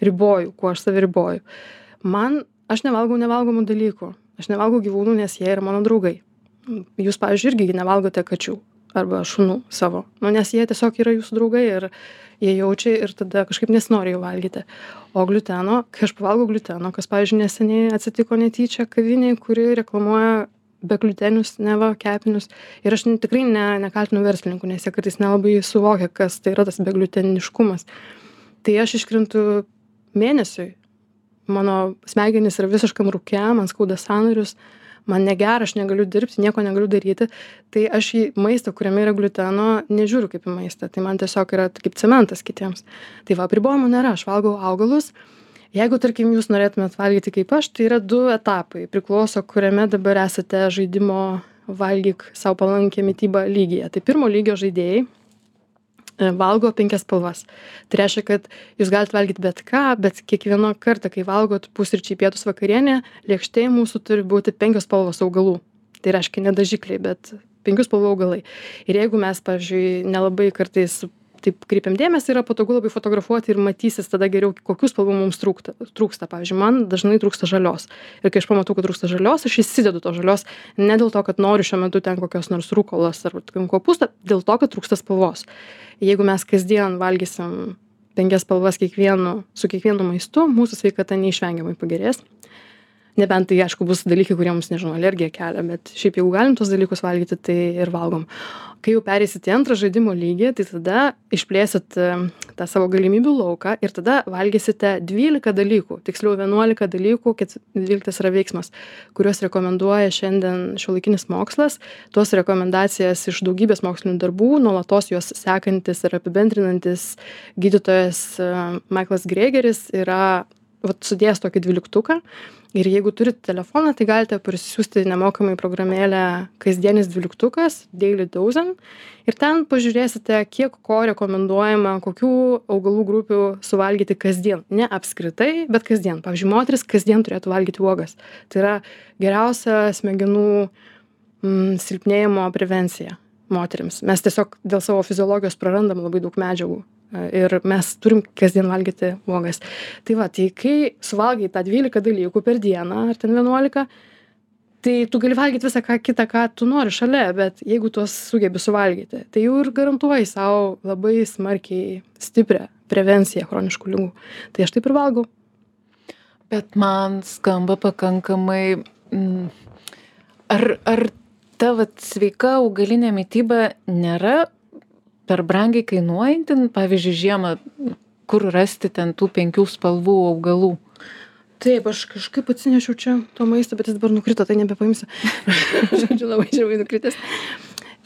riboju kuo aš save riboju. Man aš nevalgau nevalgomų dalykų. Aš nevalgau gyvūnų nes jie yra mano draugai. Jūs pavyzdžiui irgi nevalgote kačių arba šunų savo. Nu nes jie tiesiog yra jūsų draugai ir jie jaučia ir tada kažkaip nesinori jų valgyti. O gliuteno kai aš pavalgau gliuteno kas pavyzdžiui neseniai atsitiko netyčia kavinėj kuri reklamuoja begliutenius neva kepinius. Ir aš tikrai ne nekaltinu verslininkų nes jie kartais nelabai suvokia kas tai yra tas begliuteniškumas tai aš iškrentu mėnesiui. Mano smegenys yra visiškam rūke man skauda sąnarius man negera aš negaliu dirbti nieko negaliu daryti. Tai aš į maistą kuriame yra gliuteno nežiūriu kaip į maistą. Tai man tiesiog yra kaip cementas kitiems. Tai va apribojimų nėra. Aš valgau augalus jeigu tarkim jūs norėtumėt valgyti kaip aš tai yra du etapai. Priklauso kuriame dabar esate žaidimo valgyk sau palankią mitybą lygyje. Tai pirmo lygio žaidėjai e, valgo penkias spalvas. Tai reiškia kad jūs galit valgyt bet ką bet kiekvieną kartą kai valgot pusryčiai pietūs vakarienė lėkštėj mūsų turi būti penkios spalvos augalų. Tai reiškia ne dažikliai bet penkių spalvų augalai. Ir jeigu mes pavyzdžiui nelabai kartais taip kreipiam dėmesį yra patogu labai fotografuoti ir matysis tada geriau kokių spalvų mums trūkta trūksta. Pavyzdžiui man dažnai trūksta žalios. Ir kai aš pamatau kad trūksta žalios aš įsidedu tos žalios ne dėl to kad noriu šiuo metu ten kokios nors rukolos ar ten kopūsto dėl to kad trūksta spalvos. Jeigu mes kasdien valgysim penkias spalvas kiekvienu su kiekvienu maistu mūsų sveikata neišvengiamai pagerės nebent tai aišku bus dalykai kurie mums nežinau alergiją kelia bet šiaip jeigu galim tuos dalykus valgyti tai ir valgom. Kai jau pereisit į antrą žaidimo lygį tai tada išplėsit e, tą savo galimybių lauką ir tada valgysite dvylika dalykų tiksliau vienuolika dalykų ket dvyliktas yra veiksmas kuriuos rekomenduoja šiandien šiuolaikinis mokslas. Tuos rekomendacijas iš daugybės mokslinių darbų nuolatos juos sekantis ir apibendrinantis gydytojas e, maiklas grėgeris yra vat sudėjęs tokį dvyliktuką. Ir jeigu turit telefoną tai galite parsisiųsti nemokamai programėlę kasdienis dvyliktukas daily dozen. Ir ten pažiūrėsite kiek ko rekomenduojama kokių augalų grupių suvalgyti kasdien. Ne apskritai bet kasdien. Pavyzdžiui moterys kasdien turėtų valgyti uogas. Tai yra geriausia smegenų mm, silpnėjimo prevencija moterims. Mes tiesiog dėl savo fiziologijos prarandam labai daug medžiagų ir mes turim kasdien valgyti uogas. Tai va, tai kai suvalgai tą 12 dalykų per dieną, ar ten 11, tai tu gali valgyti visą ką kitą, ką tu nori šalia, bet jeigu tuos sugebi suvalgyti, tai jau ir garantuoji savo labai smarkiai stiprią prevenciją chroniškų lygų. Tai aš taip ir valgau. Bet man skamba pakankamai. Mm, ar, ar ta vat, sveika augalinė mytyba nėra per brangiai kainuojanti pavyzdžiui žiemą kur rasti ten tų penkių spalvų augalų Taip, aš kažkaip atsinešiau čia to maisto, bet jis dabar nukrito, tai nebepaimsiu. Žodžiu, labai žemai nukritęs.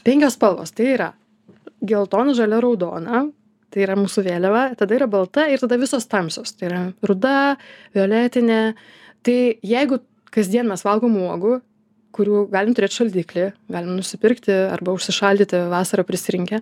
Penkios spalvos. Tai yra geltona, žalia, raudona. Tai yra mūsų vėliava. Tada yra balta ir tada visos tamsios. Tai yra ruda, violetinė. Tai jeigu kasdien mes valgom uogų, kurių galim turėti šaldiklį, galim nusipirkti arba užsišaldyti vasarą prisirinkę,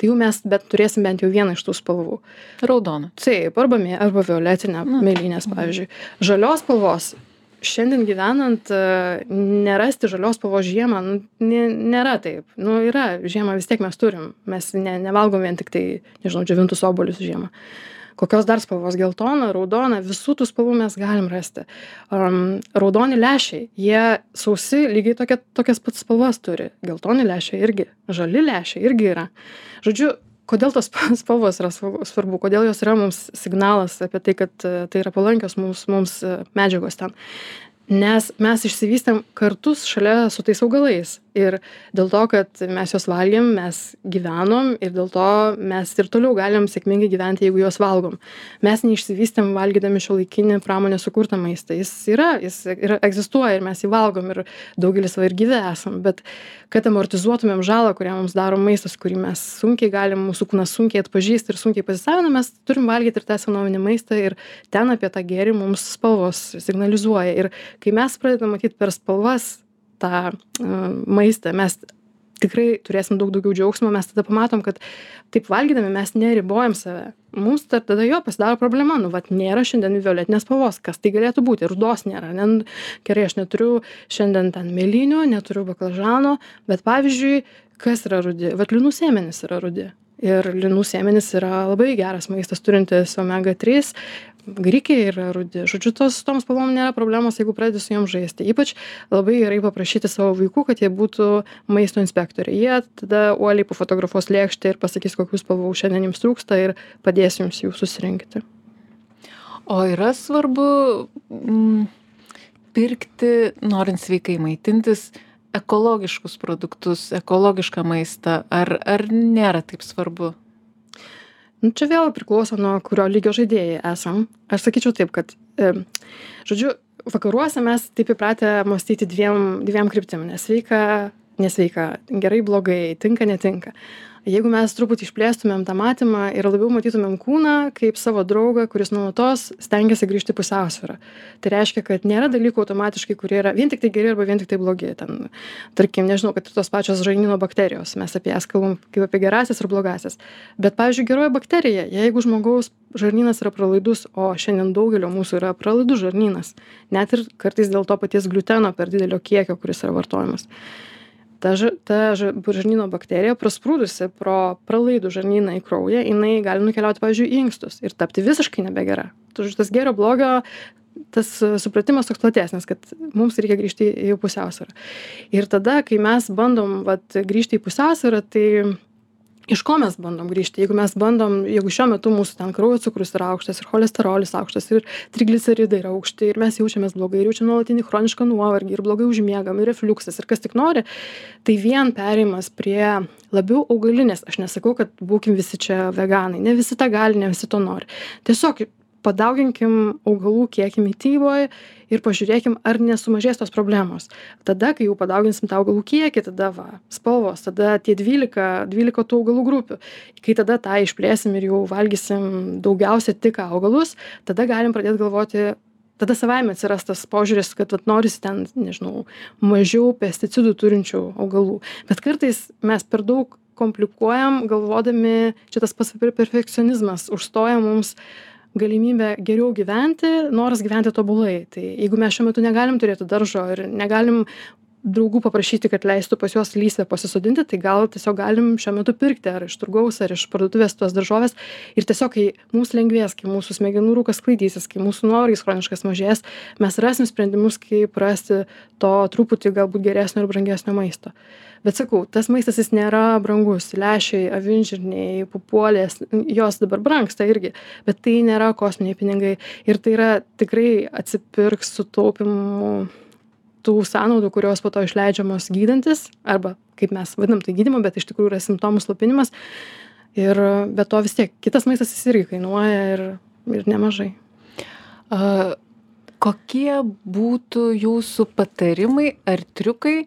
tai jau mes bet turėsim bent jau vieną iš tų spalvų. Raudona. Taip, arba, mė, arba violetinė, mėlynės, pavyzdžiui. Žalios spalvos. Šiandien gyvenant, e, nerasti žalios spalvos žiemą, nu, nėra taip. Nu, yra, žiemą vis tiek mes turim. Mes ne, nevalgom vien tik tai, nežinau, džiovintus obolius žiemą. Uh, kokios dar spalvos? Geltona raudona visų tų spalvų mes galim rasti. Um, raudoni lęšiai jie sausi lygiai tokia tokias pat spalvas turi. Geltoni lęšiai irgi žali lęšiai irgi yra. Žodžiu kodėl tos spalvos yra svarbu kodėl jos yra mums signalas apie tai kad tai yra palankios mums mums medžiagos ten. Nes mes išsivystėm kartu šalia su tais augalais ir dėl to kad mes juos valgėm mes gyvenom ir dėl to mes ir toliau galim sėkmingai gyventi jeigu juos valgom. Mes neišsivystėm valgydami šiuolaikinį pramonės sukurtą maistą. Jis yra jis yra egzistuoja ir mes jį valgom ir daugelis va ir gyvi esam. Bet kad amortizuotumėm žalą kurią mums daro maistas kurį mes sunkiai galim mūsų kūnas sunkiai atpažįsta ir sunkiai pasisavina mes turim valgyt ir tą senovinį maistą ir ten apie tą gėrį mums spalvos signalizuoja. Ir kai mes pradedam matyt per spalvas tą maistą mes tikrai turėsim daug daugiau džiaugsmo mes tada pamatom kad taip valgydami mes neribojam save. Mums ta tada jo pasidaro problema nu vat nėra šiandien violetinės spalvos kas tai galėtų būti rudos nėra nu, gerai aš neturiu šiandien ten mėlynių neturiu baklažano bet pavyzdžiui kas yra rudi vat linų sėmenys yra rudi. Ir linų sėmenys yra labai geras maistas turintis omega trys grikiai yra rudi. Žodžiu tos tom spalvom nėra problemos jeigu pradedi su jom žaisti. Ypač labai gerai paprašyti savo vaikų kad jie būtų maisto inspektoriai. Jie tada uoliai pafotografuos lėkštę ir pasakys kokių spalvų šiandien jums trūksta ir padės jums jų susirinkti. O yra svarbu mm, pirkti norint sveikai maitintis ekologiškus produktus ekologišką maistą. Ar ar nėra taip svarbu nu čia vėl priklauso nuo kurio lygio žaidėjai esam. Aš sakyčiau taip kad žodžiu vakaruose mes taip įpratę mąstyti dviem dviem kryptim. Nesveika nesveika gerai blogai tinka netinka jeigu mes truputį išplėstumėm tą matymą ir labiau matytumėm kūną kaip savo draugą kuris nuolatos stengiasi grįžt į pusiausvyrą. Tai reiškia kad nėra dalykų automatiškai kurie yra vien tiktai geri arba vien tiktai blogi. Ten tarkim nežinau kad ir tos pačios žarnyno bakterijos mes apie jas kalbam kaip apie gerąsias ir blogąsias. Bet pavyzdžiui geroji bakterija jeigu žmogaus žarnynas yra pralaidus o šiandien daugelio mūsų yra pralaidus žarnynas net ir kartais dėl to paties gliuteno per didelio kiekio kuris yra vartojamas ta ž ta ž žarnyno bakterija prasprūdusi pro pralaidų žarnyną į kraują jinai gali nukeliauti pavyzdžiui į inkstus ir tapti visiškai nebegera. Žodžiu tas gėrio blogio tas supratimas toks platesnis kad mums reikia grįžti į pusiausvyrą. Ir tada kai mes bandom vat grįžti į pusiausvyrą tai iš ko mes bandom grįžti? Jeigu mes bandom jeigu šiuo metu mūsų ten kraujo cukrus yra aukštas ir cholesterolis aukštas ir trigliceridai yra aukšti ir mes jaučiamės blogai ir jaučiam nuolatinį chronišką nuovargį ir blogai užmiegam ir refliuksas ir kas tik nori tai vien perėjimas prie labiau augalinės aš nesakau kad būkim visi čia veganai ne visi tą gali ne visi to nori. Tiesiog padauginkim augalų kiekį mityboj ir pažiūrėkim ar nesumažės tos problemos. Tada kai jau padauginsim tą augalų kiekį tada va spalvos tada tie dvylika dvylika tų augalų grupių. Kai tada tą išplėsim ir jau valgysim daugiausia tik augalus tada galim pradėt galvoti tada savaime atsiras tas požiūris kad vat norisi ten nežinau mažiau pesticidų turinčių augalų. Bet kartais mes per daug komplikuojam galvodami čia tas pats perfekcionizmas užstoja mums galimybę geriau gyventi noras gyventi tobulai. Tai jeigu mes šiuo metu negalim turėti daržo ir negalim draugų paprašyti kad leistų pas juos lysvę pasisodinti tai gal tiesiog galim šiuo metu pirkti ar iš turgaus ar iš parduotuvės tos daržoves ir tiesiog kai mums lengvės kai mūsų smegenų rūkas sklaidysis kai mūsų nuovargis chroniškas mažės mes rasim sprendimus kaip rasti to truputį galbūt geresnio ir brangesnio maisto. Bet sakau tas maistas jis nėra brangus. Lęšiai avinžirniai papuolės jos dabar brangsta irgi bet tai nėra kosminiai pinigai. Ir tai yra tikrai atsipirks sutaupymu tų sąnaudų kurios po to išleidžiamos gydantis arba kaip mes vadinam tai gydymu bet iš tikrųjų yra simptomų slopinimas. Ir be to vis tiek kitas maistas jis irgi kainuoja ir ir nemažai. A, kokie būtų jūsų patarimai ar triukai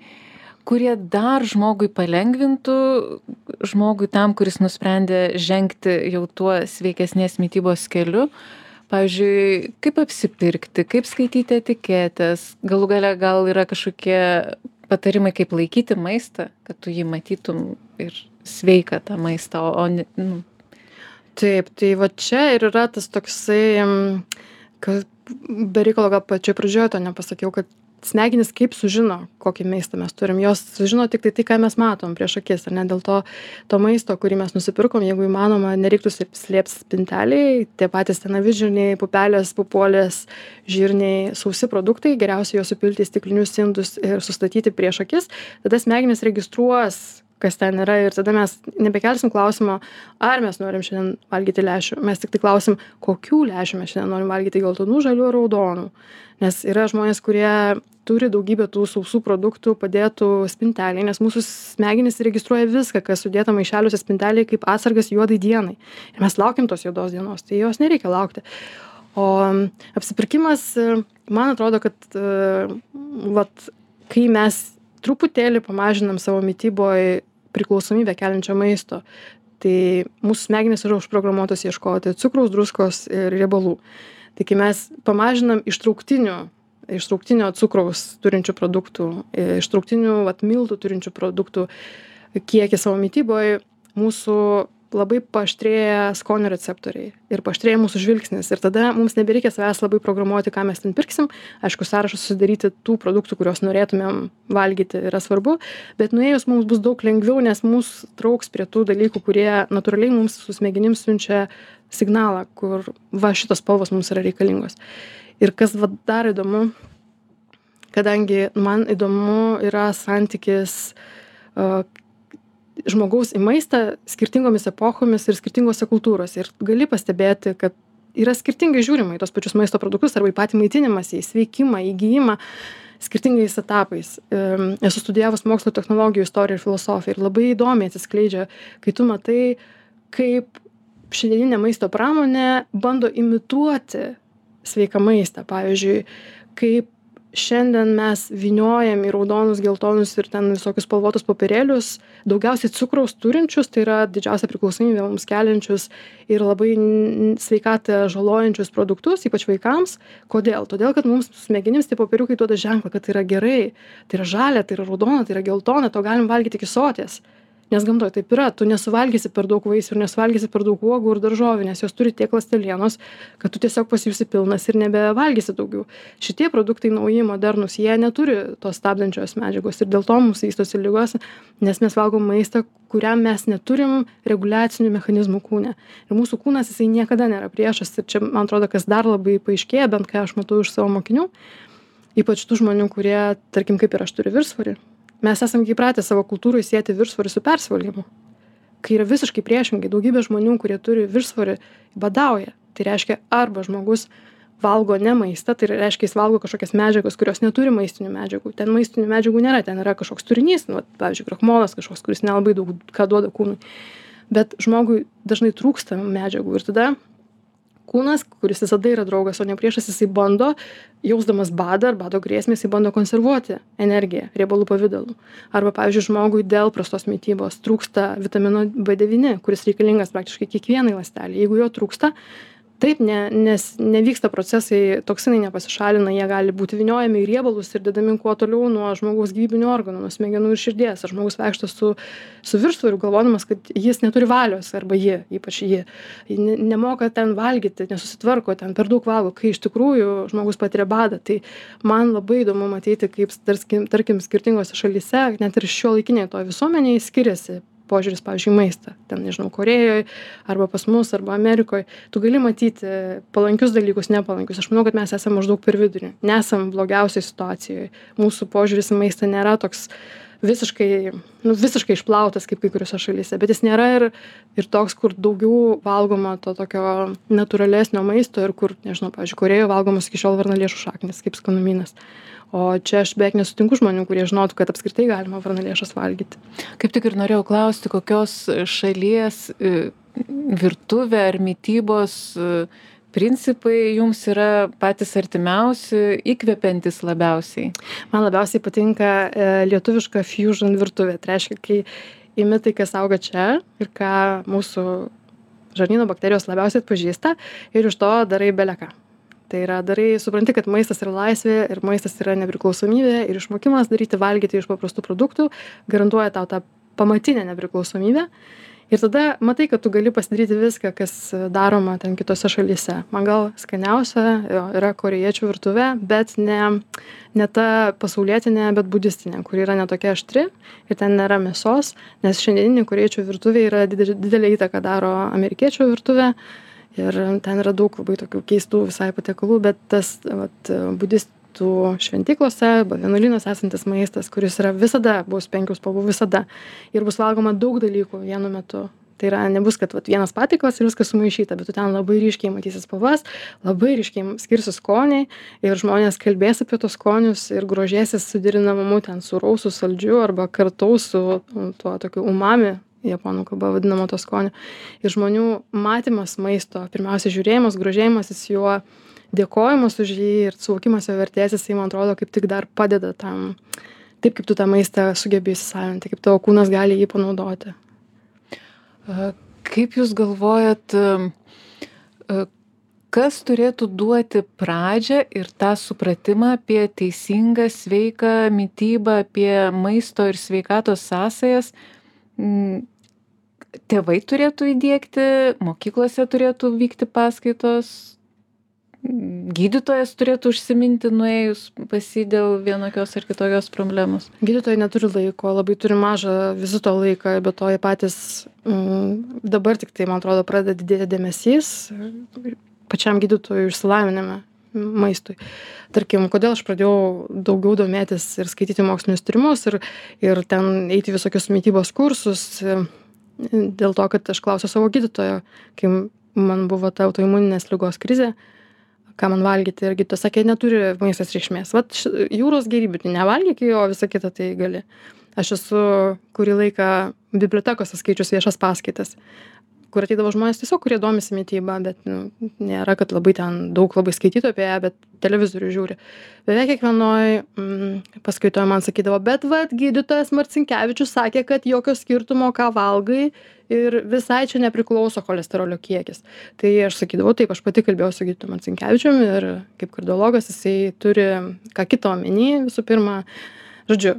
kurie dar žmogui palengvintų žmogui tam kuris nusprendė žengti jau tuo sveikesnės mitybos keliu pavyzdžiui kaip apsipirkti kaip skaityti etiketes galų gale gal yra kažkokie patarimai kaip laikyti maistą kad tu jį matytum ir sveiką tą maistą o ne nu. Taip tai va čia ir yra tas toksai kad be reikalo gal pačioj pradžioj to nepasakiau kad smegenys kaip sužino kokį maistą mes turim. Jos sužino tiktai tai ką mes matom prieš akis ar ne? Dėl to to maisto kurį mes nusipirkom jeigu įmanoma nereiktų slėpt spintelėj tie patys ten avižirniai pupelės papuolės žirniai sausi produktai geriausia juos supilti į stiklinius indus ir sustatyti prieš akis. Tada smegenys registruos kas ten yra ir tada mes nebekelsim klausimo ar mes norim šiandien valgyti lęšių. Mes tiktai klausim kokių lęšių mes šiandien norim valgyti geltonų žalių ar raudonų. Nes yra žmonės kurie turi daugybę tų sausų produktų padėtų spintelėj nes mūsų smegenys registruoja viską kas sudėta maišeliuose spintelėj kaip atsargas juodai dienai. Ir mes laukiam tos juodos dienos tai jos nereikia laukti. O apsipirkimas man atrodo kad vat kai mes truputėlį pamažinam savo mityboj priklausomybę keliančio maisto tai mūsų smegenys yra užprogramuotos ieškoti cukraus druskos ir riebalų. Tai kai mes pamažinam ištrauktinių ištrauktinio cukraus turinčių produktų ištrauktinių vat miltų turinčių produktų kiekį savo mityboj mūsų labai paaštrėja skonio receptoriai ir paaštrėja mūsų žvilgsnis. Ir tada mums nebereikia savęs labai programuoti ką mes ten pirksim. Aišku sąrašą susidaryti tų produktų kuriuos norėtumėm valgyti yra svarbu. Bet nuėjus mums bus daug lengviau nes mus trauks prie tų dalykų kurie natūraliai mums su smegenim siunčia signalą kur va šitos spalvos mums yra reikalingos ir kas vat dar įdomu kadangi man įdomu yra santykis žmogaus į maistą skirtingomis epochomis ir skirtingose kultūrose. Ir gali pastebėti kad yra skirtingai žiūrima į tuos pačius maisto produktus arba į patį maitinimąsi į sveikimą į gijimą skirtingais etapais. Esu studijavus mokslo technologijų istoriją ir filosofiją ir labai įdomiai atsiskleidžia kai tu matai kaip šiandieninė maisto pramonė bando imituoti sveiką maistą. Pavyzdžiui kaip šiandien mes vyniojam į raudonus geltonus ir ten visokius spalvotus popierėlius daugiausiai cukraus turinčius tai yra didžiausią priklausomybę mums keliančius ir labai sveikatą žalojančius produktus ypač vaikams. Kodėl? Todėl kad mums smegenims tie popieriukai duoda ženklą kad tai yra gerai. Tai yra žalia tai yra raudona tai yra geltona to galim valgyt iki soties nes gamtoj taip yra tu nesuvalgysi per daug vaisių ir nesuvalgysi per daug uogų ir daržovių nes jos turi tiek ląstelienos kad tu tiesiog pasijusi pilnas ir nebevalgysi daugiau. Šitie produktai nauji modernūs jie neturi tos stabdančios medžiagos ir dėl to mums vystosi ligos nes mes valgom maistą kuriam mes neturim reguliacinių mechanizmų kūne. Ir mūsų kūnas jisai niekada nėra priešas ir čia man atrodo kas dar labai paaiškėja bent ką aš matau iš savo mokinių ypač tų žmonių kurie tarkim kaip ir aš turiu viršsvorį mes esam gi įpratę savo kultūroj sieti viršsvorį su persivalgymu kai yra visiškai priešingai daugybė žmonių kurie turi viršsvorį badauja. Tai reiškia arba žmogus valgo ne maistą tai reiškia jis valgo kažkokias medžiagas kurios neturi maistinių medžiagų. Ten maistinių medžiagų nėra ten yra kažkoks turinys nu pavyzdžiui krakmolas kažkoks kuris nelabai daug ką duoda kūnui. Bet žmogui dažnai trūksta medžiagų ir tada kūnas kuris visada yra draugas o ne priešas jisai bando jausdamas badą ar bado grėsmę jisai bando konservuoti energiją riebalų pavidalu. Arba pavyzdžiui žmogui dėl prastos mitybos trūksta vitamino b devyni kuris reikalingas praktiškai kiekvienai ląstelei. Jeigu jo trūksta taip ne nes nevyksta procesai toksinai nepasišalina jie gali būti vyniojami į riebalus ir dedami kuo toliau nuo žmogaus gyvybinių organų nuo smegenų ir širdies. Ar žmogus vaikšto su su viršsvoriu galvodamas kad jis neturi valios arba ji ypač ji ne nemoka ten valgyti nesusitvarko ten per daug valgo kai iš tikrųjų žmogus patiria badą tai man labai įdomu matyti kaip tarskim tarkim skirtingose šalyse net ir šiuolaikinėj toj visuomenėj skiriasi požiūris pavyzdžiui į maistą ten nežinau korėjoj arba pas mus arba amerikoj tu gali matyti palankius dalykus nepalankius. Aš manau kad mes esam maždaug per vidurį nesam blogiausioj situacijoj. Mūsų požiūris į maistą nėra toks visiškai nu visiškai išplautas kaip kai kuriose šalyse bet jis nėra ir ir toks kur daugiau valgoma to tokio natūralesnio maisto ir kur nežinau pavyzdžiui korėjoj valgomos iki šiol varnalėšų šaknys kaip skanumynas. O čia aš beveik nesutinku žmonių kurie žinotų kad apskritai galima varnalėšas valgyti. Kaip tik ir norėjau klausti kokios šalies e, virtuvė ar mitybos e, principai jums yra patys artimiausi įkvepiantys labiausiai? Man labiausiai patinka e, lietuviška fusion virtuvė. Tai reiškia kai imi tai kas auga čia ir ką mūsų žarnyno bakterijos labiausiai atpažįsta ir iš to darai bele ką tai yra darai supranti kad maistas yra laisvė ir maistas yra nepriklausomybė ir išmokimas daryti valgyti iš paprastų produktų garantuoja tau tą pamatinę nepriklausomybę ir tada matai kad tu gali pasidaryti viską kas daroma ten kitose šalyse. Man gal skaniausia jo yra korėjiečių virtuvė bet ne ne ta pasaulietinė bet budistinė kuri yra ne tokia aštri ir ten nėra mėsos nes šiandieninė korėjiečių virtuvė yra didelė didelę įtaką daro amerikiečių virtuvė. Ir ten yra daug labai tokių keistų visai patiekalų bet tas vat budistų šventyklose arba vienuolynuose esantis maistas kuris yra visada bus penkių spalvų visada. Ir bus valgoma daug dalykų vienu metu. Tai yra nebus kad vat vienas patiekalas ir viskas sumaišyta bet tu ten labai ryškiai matysi spalvas labai ryškiai skirsis skoniai ir žmonės kalbės apie tuos skonius ir grožėsis suderinamumu ten sūraus su saldžiu arba kartaus su tuo tokiu umami japonų kalba vadinamo to skonio ir žmonių matymas maisto pirmiausia žiūrėjimas grožėjimasis juo dėkojimas už jį ir suvokimas jo vertės jisai man atrodo kaip tik dar padeda tam taip kaip tu tą maistą sugebi įsisavinti kaip tavo kūnas gali jį panaudoti. Kaip jūs galvojat kas turėtų duoti pradžią ir tą supratimą apie teisingą sveiką mitybą apie maisto ir sveikatos sąsajas? Tėvai turėtų įdiegti mokyklose turėtų vykti paskaitos gydytojas turėtų užsiminti nuėjus pas jį dėl vienokios ar kitokios problemos? Gydytojai neturi laiko labai turi mažą vizito laiką be to jie patys mm, dabar tiktai man atrodo pradeda didėti dėmesys pačiam gydytojų išsilavinime maistui. Tarkim kodėl aš pradėjau daugiau domėtis ir skaityti mokslinius tyrimus ir ir ten eiti visokius mitybos kursus dėl to kad aš klausiau savo gydytojo kai man buvo ta autoimuninės ligos krizė ką man valgyti ir gydytojas sakė neturi maistas reikšmės. Vat jūros gėrybių tai nevalgyk o visa kita tai gali. Aš esu kurį laiką bibliotekose skaičius viešas paskaitas kur ateidavo žmonės tiesiog kurie domisi mityba bet nu nėra kad labai ten daug labai skaitytų apie ją bet televizorių žiūri. Beveik kiekvienoj mm, paskaitoj man sakydavo bet vat gydytojas marcinkevičius sakė kad jokio skirtumo ką valgai ir visai čia nepriklauso cholesterolio kiekis. Tai aš sakydavau taip aš pati kalbėjau su gydytoju marcinkevičium ir kaip kardiologas jisai turi ką kita omeny. Visų pirma žodžiu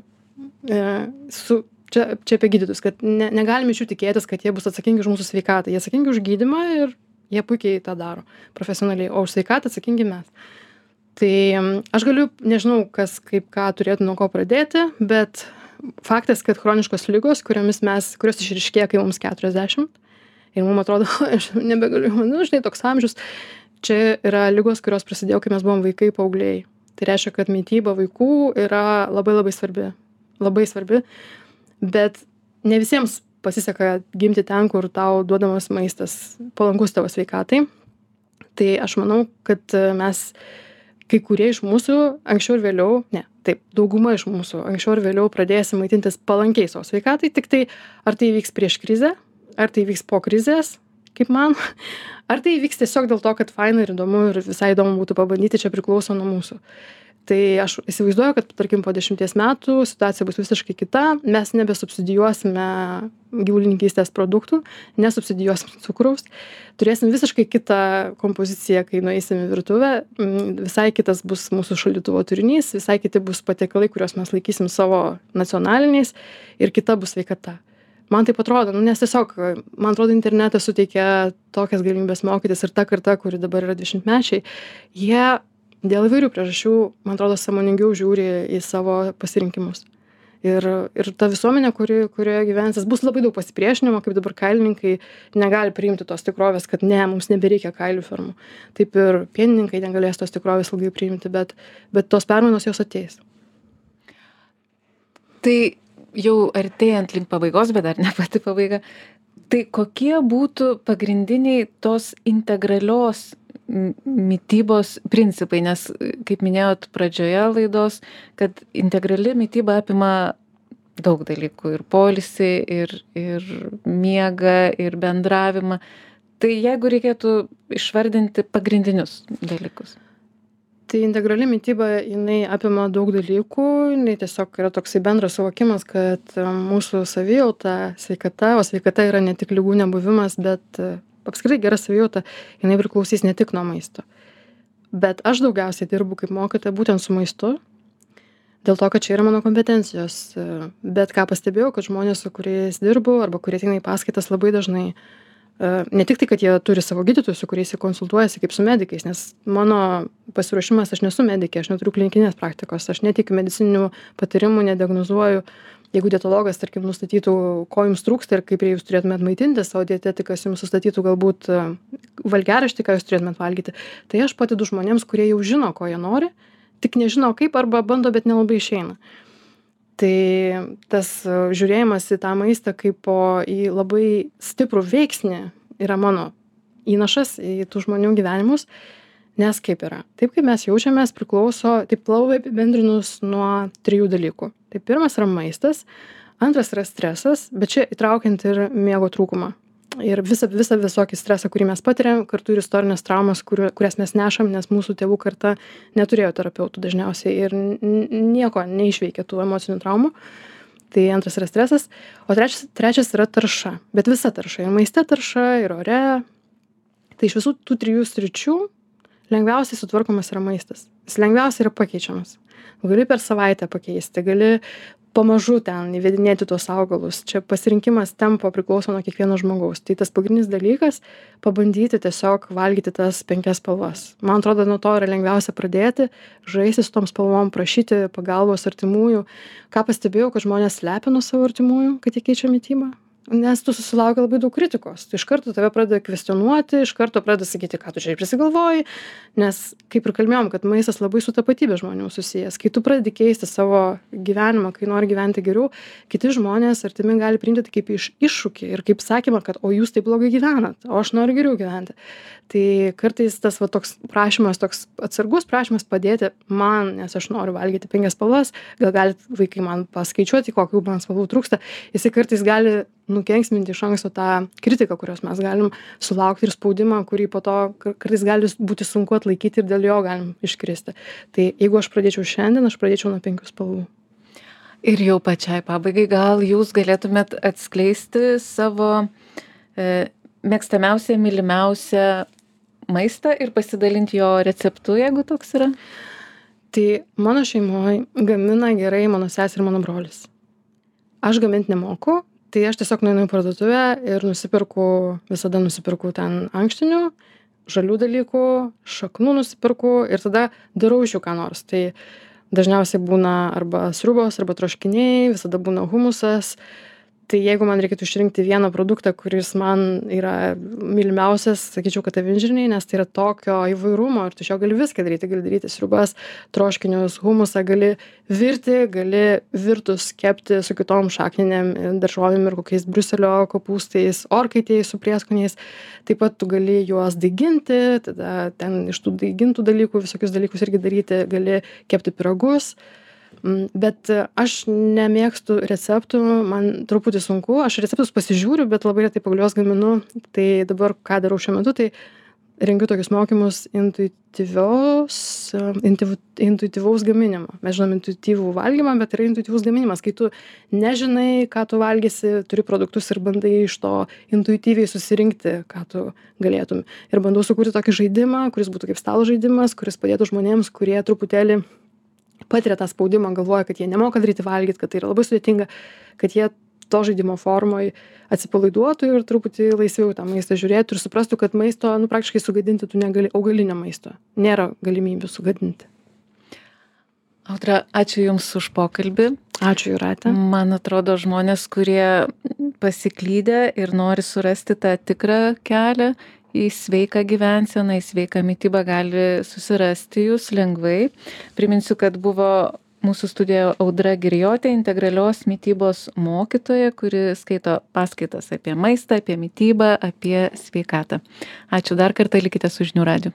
e, su čia čia apie gydytojus kad ne negalim iš jų tikėtis kad jie bus atsakingi už mūsų sveikatą. Jie atsakingi už gydymą ir jie puikiai tą daro profesionaliai o už sveikatą atsakingi mes. Tai aš galiu nežinau kas kaip ką turėtų nuo ko pradėti bet faktas kad chroniškos ligos kuriomis mes kurios išryškėja kai mums keturiasdešimt ir mum atrodo aš nebegaliu nu žinai toks amžius čia yra ligos kurios prasidėjo kai mes buvom vaikai paaugliai. Tai reiškia kad mityba vaikų yra labai labai svarbi. Labai svarbi bet ne visiems pasiseka gimti ten, kur tau duodamas maistas palankus tavo sveikatai. Tai aš manau, kad mes kai kurie iš mūsų anksčiau ir vėliau, ne, taip, dauguma iš mūsų anksčiau ir vėliau pradėsim maitintis palankiai savo sveikatai, tik tai ar tai vyks prieš krizę, ar tai vyks po krizės, kaip man, ar tai vyks tiesiog dėl to, kad faina ir įdomu ir visai įdomu būtų pabandyti, čia priklauso nuo mūsų tai aš įsivaizduoju kad tarkim po dešimties metų situacija bus visiškai kita. Mes nebesubsidijuosime gyvulininkystės produktų nesubsidijuosim cukraus. Turėsim visiškai kitą kompoziciją kai nueisim į virtuvę. Mm, visai kitas bus mūsų šaldytuvo turinys visai kiti bus patiekalai kuriuos mes laikysim savo nacionaliniais ir kita bus sveikata. Man taip atrodo nu nes tiesiog man atrodo internetas suteikia tokias galimybes mokytis ir ta karta kuri dabar yra dvidešimtmečiai jie dėl įvairių priežasčių man atrodo sąmoningiau žiūri į savo pasirinkimus. Ir ir ta visuomenė kuri kurioje gyvensis bus labai daug pasipriešinimo kaip dabar kailininkai negali priimti tos tikrovės kad ne mums nebereikia kailių fermų. Taip ir pienininkai negalės tos tikrovės ilgai priimti bet bet tos permainos jos ateis. Tai jau artėjant link pabaigos bet dar ne pati pabaiga. Tai kokie būtų pagrindiniai tos integralios mitybos principai, nes, kaip minėjot pradžioje laidos, kad integrali mityba apima daug dalykų ir polisį, ir, ir miegą, ir bendravimą. Tai jeigu reikėtų išvardinti pagrindinius dalykus. Tai integrali mytyba, jinai apima daug dalykų, jinai tiesiog yra toksai bendras suvokimas, kad mūsų savijauta, sveikata, o sveikata yra ne tik lygų nebuvimas, bet apskritai gera savijauta jinai priklausys ne tik nuo maisto. Bet aš daugiausiai dirbu kaip mokytoja būtent su maistu dėl to kad čia yra mano kompetencijos. Bet ką pastebėjau kad žmonės su kuriais dirbu arba kurie ateina į paskaitas labai dažnai e, ne tik tai kad jie turi savo gydytojus su kuriais jie konsultuojasi kaip su medikais nes mano pasiruošimas aš nesu medikė aš neturiu klinikinės praktikos aš neteikiu medicininių patarimų nediagnozuoju. Jeigu dietologas tarkim nustatytų ko jums trūksta ir kaip jūs turėtumėt maitintis o dietetikas jums sustatytų galbūt e, valgiaraštį ką jūs turėtumėt valgyti tai aš padedu žmonėms kurie jau žino ko jie nori tik nežino kaip arba bando bet nelabai išeina tai tas e, žiūrėjimas į tą maistą kaipo į labai stiprų veiksnį yra mano įnašas į tų žmonių gyvenimus nes kaip yra? Taip kaip mes jaučiamės priklauso taip labai apibendrinus nuo trijų dalykų. Tai pirmas yra maistas antras yra stresas bet čia įtraukiant ir miego trūkumą ir visą visą visokį stresą kurį mes patiriam kartu ir istorines traumas kurių kurias mes nešam nes mūsų tėvų karta neturėjo terapeutų dažniausiai ir nieko neišveikė tų emocinių traumų. Tai antras yra stresas. O trečias trečias yra tarša. Bet visa tarša. Ir maiste tarša ir ore. Tai iš visų tų trijų sričių lengviausiai sutvarkomas yra maistas. Jis lengviausiai yra pakeičiamas. Gali per savaitę pakeisti gali pamažu ten įvedinėti tuos augalus. Čia pasirinkimas tempo priklauso nuo kiekvieno žmogaus. Tai tas pagrindinis dalykas pabandyti tiesiog valgyti tas penkias spalvas. Man atrodo nuo to yra lengviausia pradėti žaisti su tom spalvom prašyti pagalbos artimųjų. Ką pastebėjau kad žmonės slepia nuo savo artimųjų kad jie keičia mitybą nes tu susilauki labai daug kritikos. Iš karto tave pradeda kvestionuoti iš karto pradeda sakyti ką tu čia prisigalvojai nes kaip ir kalbėjom kad maistas labai su tapatybe žmonių susijęs. Kai tu pradedi keisti savo gyvenimą kai nori gyventi geriau kiti žmonės artimi gali priimti tai kaip iš iššūkį ir kaip sakymą kad o jūs taip blogai gyvenat o aš noriu geriau gyventi. Tai kartais tas va toks prašymas toks atsargus prašymas padėti man nes aš noriu valgyti penkias spalvas gal galit vaikai man paskaičiuoti kokių man spalvų trūksta jisai kartais gali nukenksminti iš anksto tą kritiką kurios mes galim sulaukti ir spaudimą kurį po to kartais gali būti sunku atlaikyti ir dėl jo galim iškristi tai jeigu aš pradėčiau šiandien aš pradėčiau nuo penkių spalvų ir jau pačiai pabaigai gal jūs galėtumėt atskleisti savo e, mėgstamiausią mylimiausią maistą ir pasidalinti jo receptu, jeigu toks yra? Tai mano šeimoje gamina gerai mano sesė ir mano brolis. Aš gaminti nemoku, tai aš tiesiog nueinu į parduotuvę ir nusiperku, visada nusiperku ten ankštinių, žalių dalykų, šaknų nusiperku ir tada darau iš jų ką nors. Tai dažniausiai būna arba sriubos, arba troškiniai, visada būna humusas, tai jeigu man reikėtų išrinkti vieną produktą kuris man yra mylimiausias sakyčiau kad avinžirniai nes tai yra tokio įvairumo ir tu iš jo gali viską daryti. Gali daryti sriubas troškinius humusą gali virti gali virtus kepti su kitom šakninėm daržovėm ir kokiais briuselio kopūstais orkaitėj su prieskoniais. Taip pat tu gali juos daiginti tada ten iš tų daigintų dalykų visokius dalykus irgi daryti gali kepti pyragus bet e, aš nemėgstu receptų, man truputį sunku, aš receptus pasižiūriu, bet labai retai pagal juos gaminu. Tai dabar ką darau šiuo metu, tai rengiu tokius mokymus intuityvios, e, intuityv, intuityvaus gaminimo. Mes žinom intuityvų valgymą, bet yra intuityvus gaminimas, kai tu nežinai, ką tu valgysi, turi produktus ir bandai iš to intuityviai susirinkti, ką tu galėtum. Ir bandau sukurti tokį žaidimą, kuris būtų kaip stalo žaidimas, kuris padėtų žmonėms, kurie truputėlį patiria tą spaudimą galvoja kad jie nemoka daryti valgyt kad tai yra labai sudėtinga kad jie to žaidimo formoj atsipalaiduotų ir truputį laisviau tą maistą žiūrėtų ir suprastų kad maisto nu praktiškai sugadinti tu negali augalinio maisto nėra galimybių sugadinti. Audra ačiū jums už pokalbį. Ačiū jūrate. Man atrodo žmonės kurie pasiklydę ir nori surasti tą tikrą kelią į sveiką gyvenseną, į sveiką mytybą gali susirasti jūs lengvai. Priminsiu, kad buvo mūsų studijoje Audra Girijotė, integralios mytybos mokytoja, kuri skaito paskaitas apie maistą, apie mytybą, apie sveikatą. Ačiū dar kartą, likite su žinių radiju.